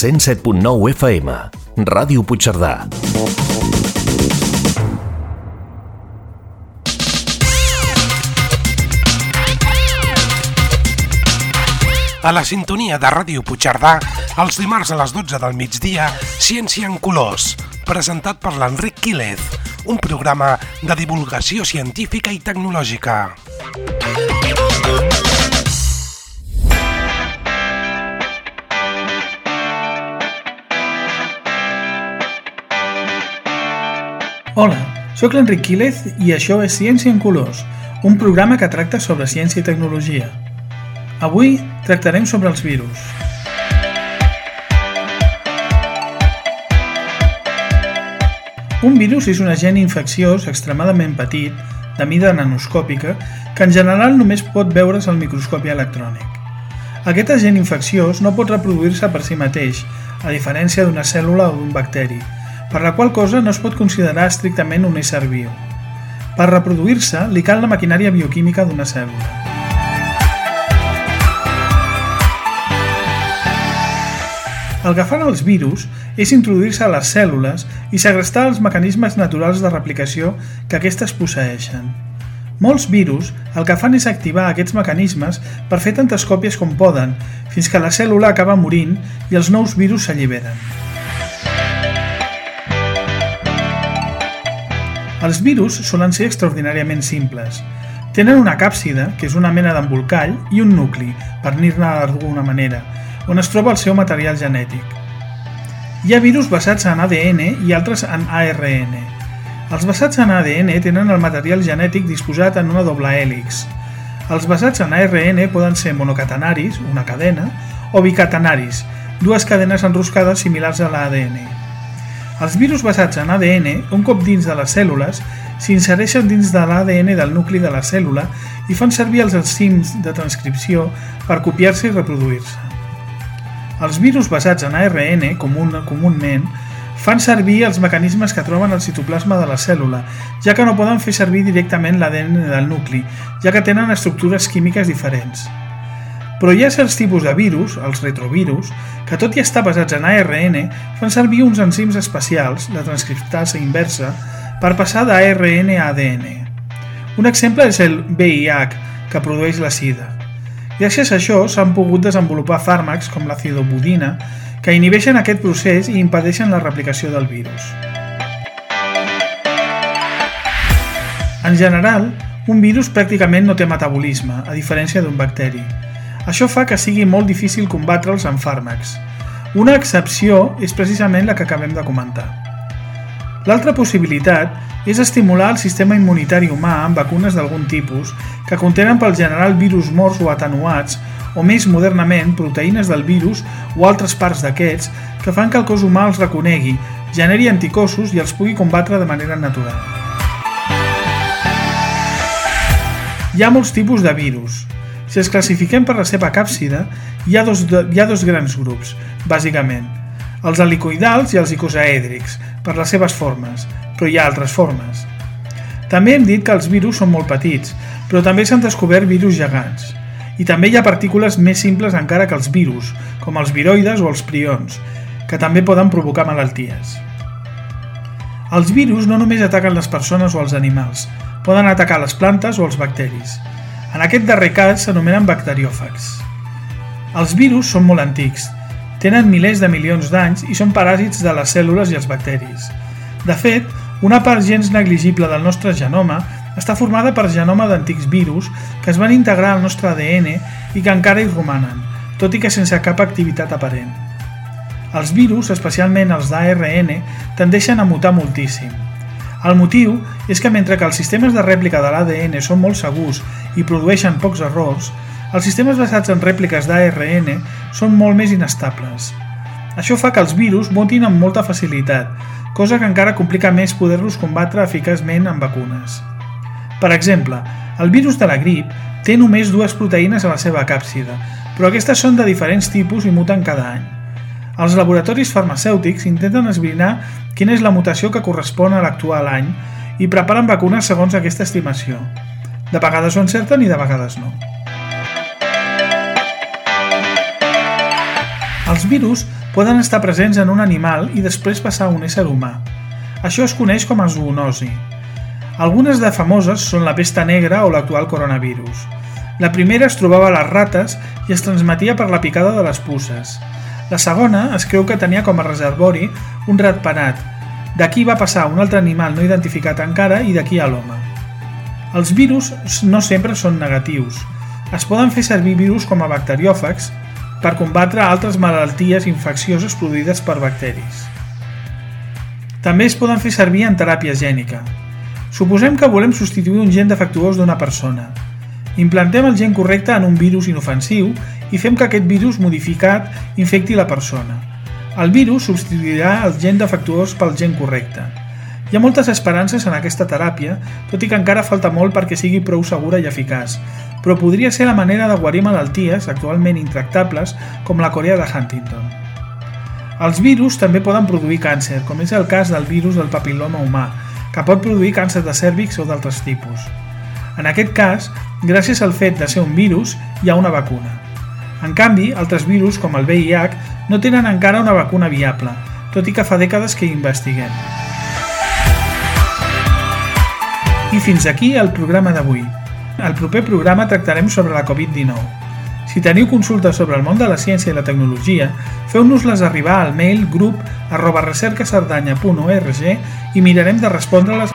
107.9 FM. Ràdio Puigcerdà. A la sintonia de Ràdio Puigcerdà, els dimarts a les 12 del migdia, Ciència en Colors, presentat per l'Enric Quílez, un programa de divulgació científica i tecnològica. Hola, sóc l'Enric Quílez i això és Ciència en Colors, un programa que tracta sobre ciència i tecnologia. Avui tractarem sobre els virus. Un virus és un agent infecciós extremadament petit, de mida nanoscòpica, que en general només pot veure's al microscopi electrònic. Aquest agent infecciós no pot reproduir-se per si mateix, a diferència d'una cèl·lula o d'un bacteri, per la qual cosa no es pot considerar estrictament un ésser viu. Per reproduir-se, li cal la maquinària bioquímica d'una cèl·lula. El que fan els virus és introduir-se a les cèl·lules i segrestar els mecanismes naturals de replicació que aquestes posseixen. Molts virus el que fan és activar aquests mecanismes per fer tantes còpies com poden, fins que la cèl·lula acaba morint i els nous virus s'alliberen. Els virus solen ser extraordinàriament simples. Tenen una càpsida, que és una mena d'embolcall, i un nucli, per dir-ne d'alguna manera, on es troba el seu material genètic. Hi ha virus basats en ADN i altres en ARN. Els basats en ADN tenen el material genètic disposat en una doble hèlix. Els basats en ARN poden ser monocatenaris, una cadena, o bicatenaris, dues cadenes enroscades similars a l'ADN. Els virus basats en ADN, un cop dins de les cèl·lules, s'insereixen dins de l'ADN del nucli de la cèl·lula i fan servir els enzims de transcripció per copiar-se i reproduir-se. Els virus basats en ARN, comun, comunment, fan servir els mecanismes que troben al citoplasma de la cèl·lula, ja que no poden fer servir directament l'ADN del nucli, ja que tenen estructures químiques diferents. Però hi ha certs tipus de virus, els retrovirus, que tot i estar basats en ARN, fan servir uns enzims especials, la transcriptasa inversa, per passar d'ARN a ADN. Un exemple és el VIH, que produeix la sida. Gràcies a això s'han pogut desenvolupar fàrmacs com l'acidobudina que inhibeixen aquest procés i impedeixen la replicació del virus. En general, un virus pràcticament no té metabolisme, a diferència d'un bacteri. Això fa que sigui molt difícil combatre'ls amb fàrmacs. Una excepció és precisament la que acabem de comentar. L'altra possibilitat és estimular el sistema immunitari humà amb vacunes d'algun tipus que contenen pel general virus morts o atenuats o més modernament proteïnes del virus o altres parts d'aquests que fan que el cos humà els reconegui, generi anticossos i els pugui combatre de manera natural. Hi ha molts tipus de virus. Si els classifiquem per la seva càpsida, hi ha dos, hi ha dos grans grups, bàsicament. Els helicoidals i els icosaèdrics, per les seves formes, però hi ha altres formes. També hem dit que els virus són molt petits, però també s'han descobert virus gegants. I també hi ha partícules més simples encara que els virus, com els viroides o els prions, que també poden provocar malalties. Els virus no només ataquen les persones o els animals, poden atacar les plantes o els bacteris. En aquest darrer cas s'anomenen bacteriòfags. Els virus són molt antics, tenen milers de milions d'anys i són paràsits de les cèl·lules i els bacteris. De fet, una part gens negligible del nostre genoma està formada per genoma d'antics virus que es van integrar al nostre ADN i que encara hi romanen, tot i que sense cap activitat aparent. Els virus, especialment els d'ARN, tendeixen a mutar moltíssim. El motiu és que mentre que els sistemes de rèplica de l'ADN són molt segurs i produeixen pocs errors, els sistemes basats en rèpliques d'ARN són molt més inestables. Això fa que els virus mutin amb molta facilitat, cosa que encara complica més poder-los combatre eficaçment amb vacunes. Per exemple, el virus de la grip té només dues proteïnes a la seva càpsida, però aquestes són de diferents tipus i muten cada any. Els laboratoris farmacèutics intenten esbrinar quina és la mutació que correspon a l'actual any i preparen vacunes segons aquesta estimació. De vegades ho encerten i de vegades no. Els virus poden estar presents en un animal i després passar a un ésser humà. Això es coneix com a zoonosi. Algunes de famoses són la pesta negra o l'actual coronavirus. La primera es trobava a les rates i es transmetia per la picada de les puces. La segona es creu que tenia com a reservori un ratpenat. D'aquí va passar un altre animal no identificat encara i d'aquí a l'home. Els virus no sempre són negatius. Es poden fer servir virus com a bacteriòfags per combatre altres malalties infeccioses produïdes per bacteris. També es poden fer servir en teràpia gènica. Suposem que volem substituir un gen defectuós d'una persona. Implantem el gen correcte en un virus inofensiu i fem que aquest virus modificat infecti la persona. El virus substituirà el gen defectuós pel gen correcte. Hi ha moltes esperances en aquesta teràpia, tot i que encara falta molt perquè sigui prou segura i eficaç, però podria ser la manera de guarir malalties actualment intractables com la Corea de Huntington. Els virus també poden produir càncer, com és el cas del virus del papiloma humà, que pot produir càncer de cèrvix o d'altres tipus. En aquest cas, gràcies al fet de ser un virus, hi ha una vacuna. En canvi, altres virus, com el VIH, no tenen encara una vacuna viable, tot i que fa dècades que hi investiguem. I fins aquí el programa d'avui. Al proper programa tractarem sobre la Covid-19. Si teniu consultes sobre el món de la ciència i la tecnologia, feu-nos-les arribar al mail grup arroba recercacerdanya.org i mirarem de respondre-les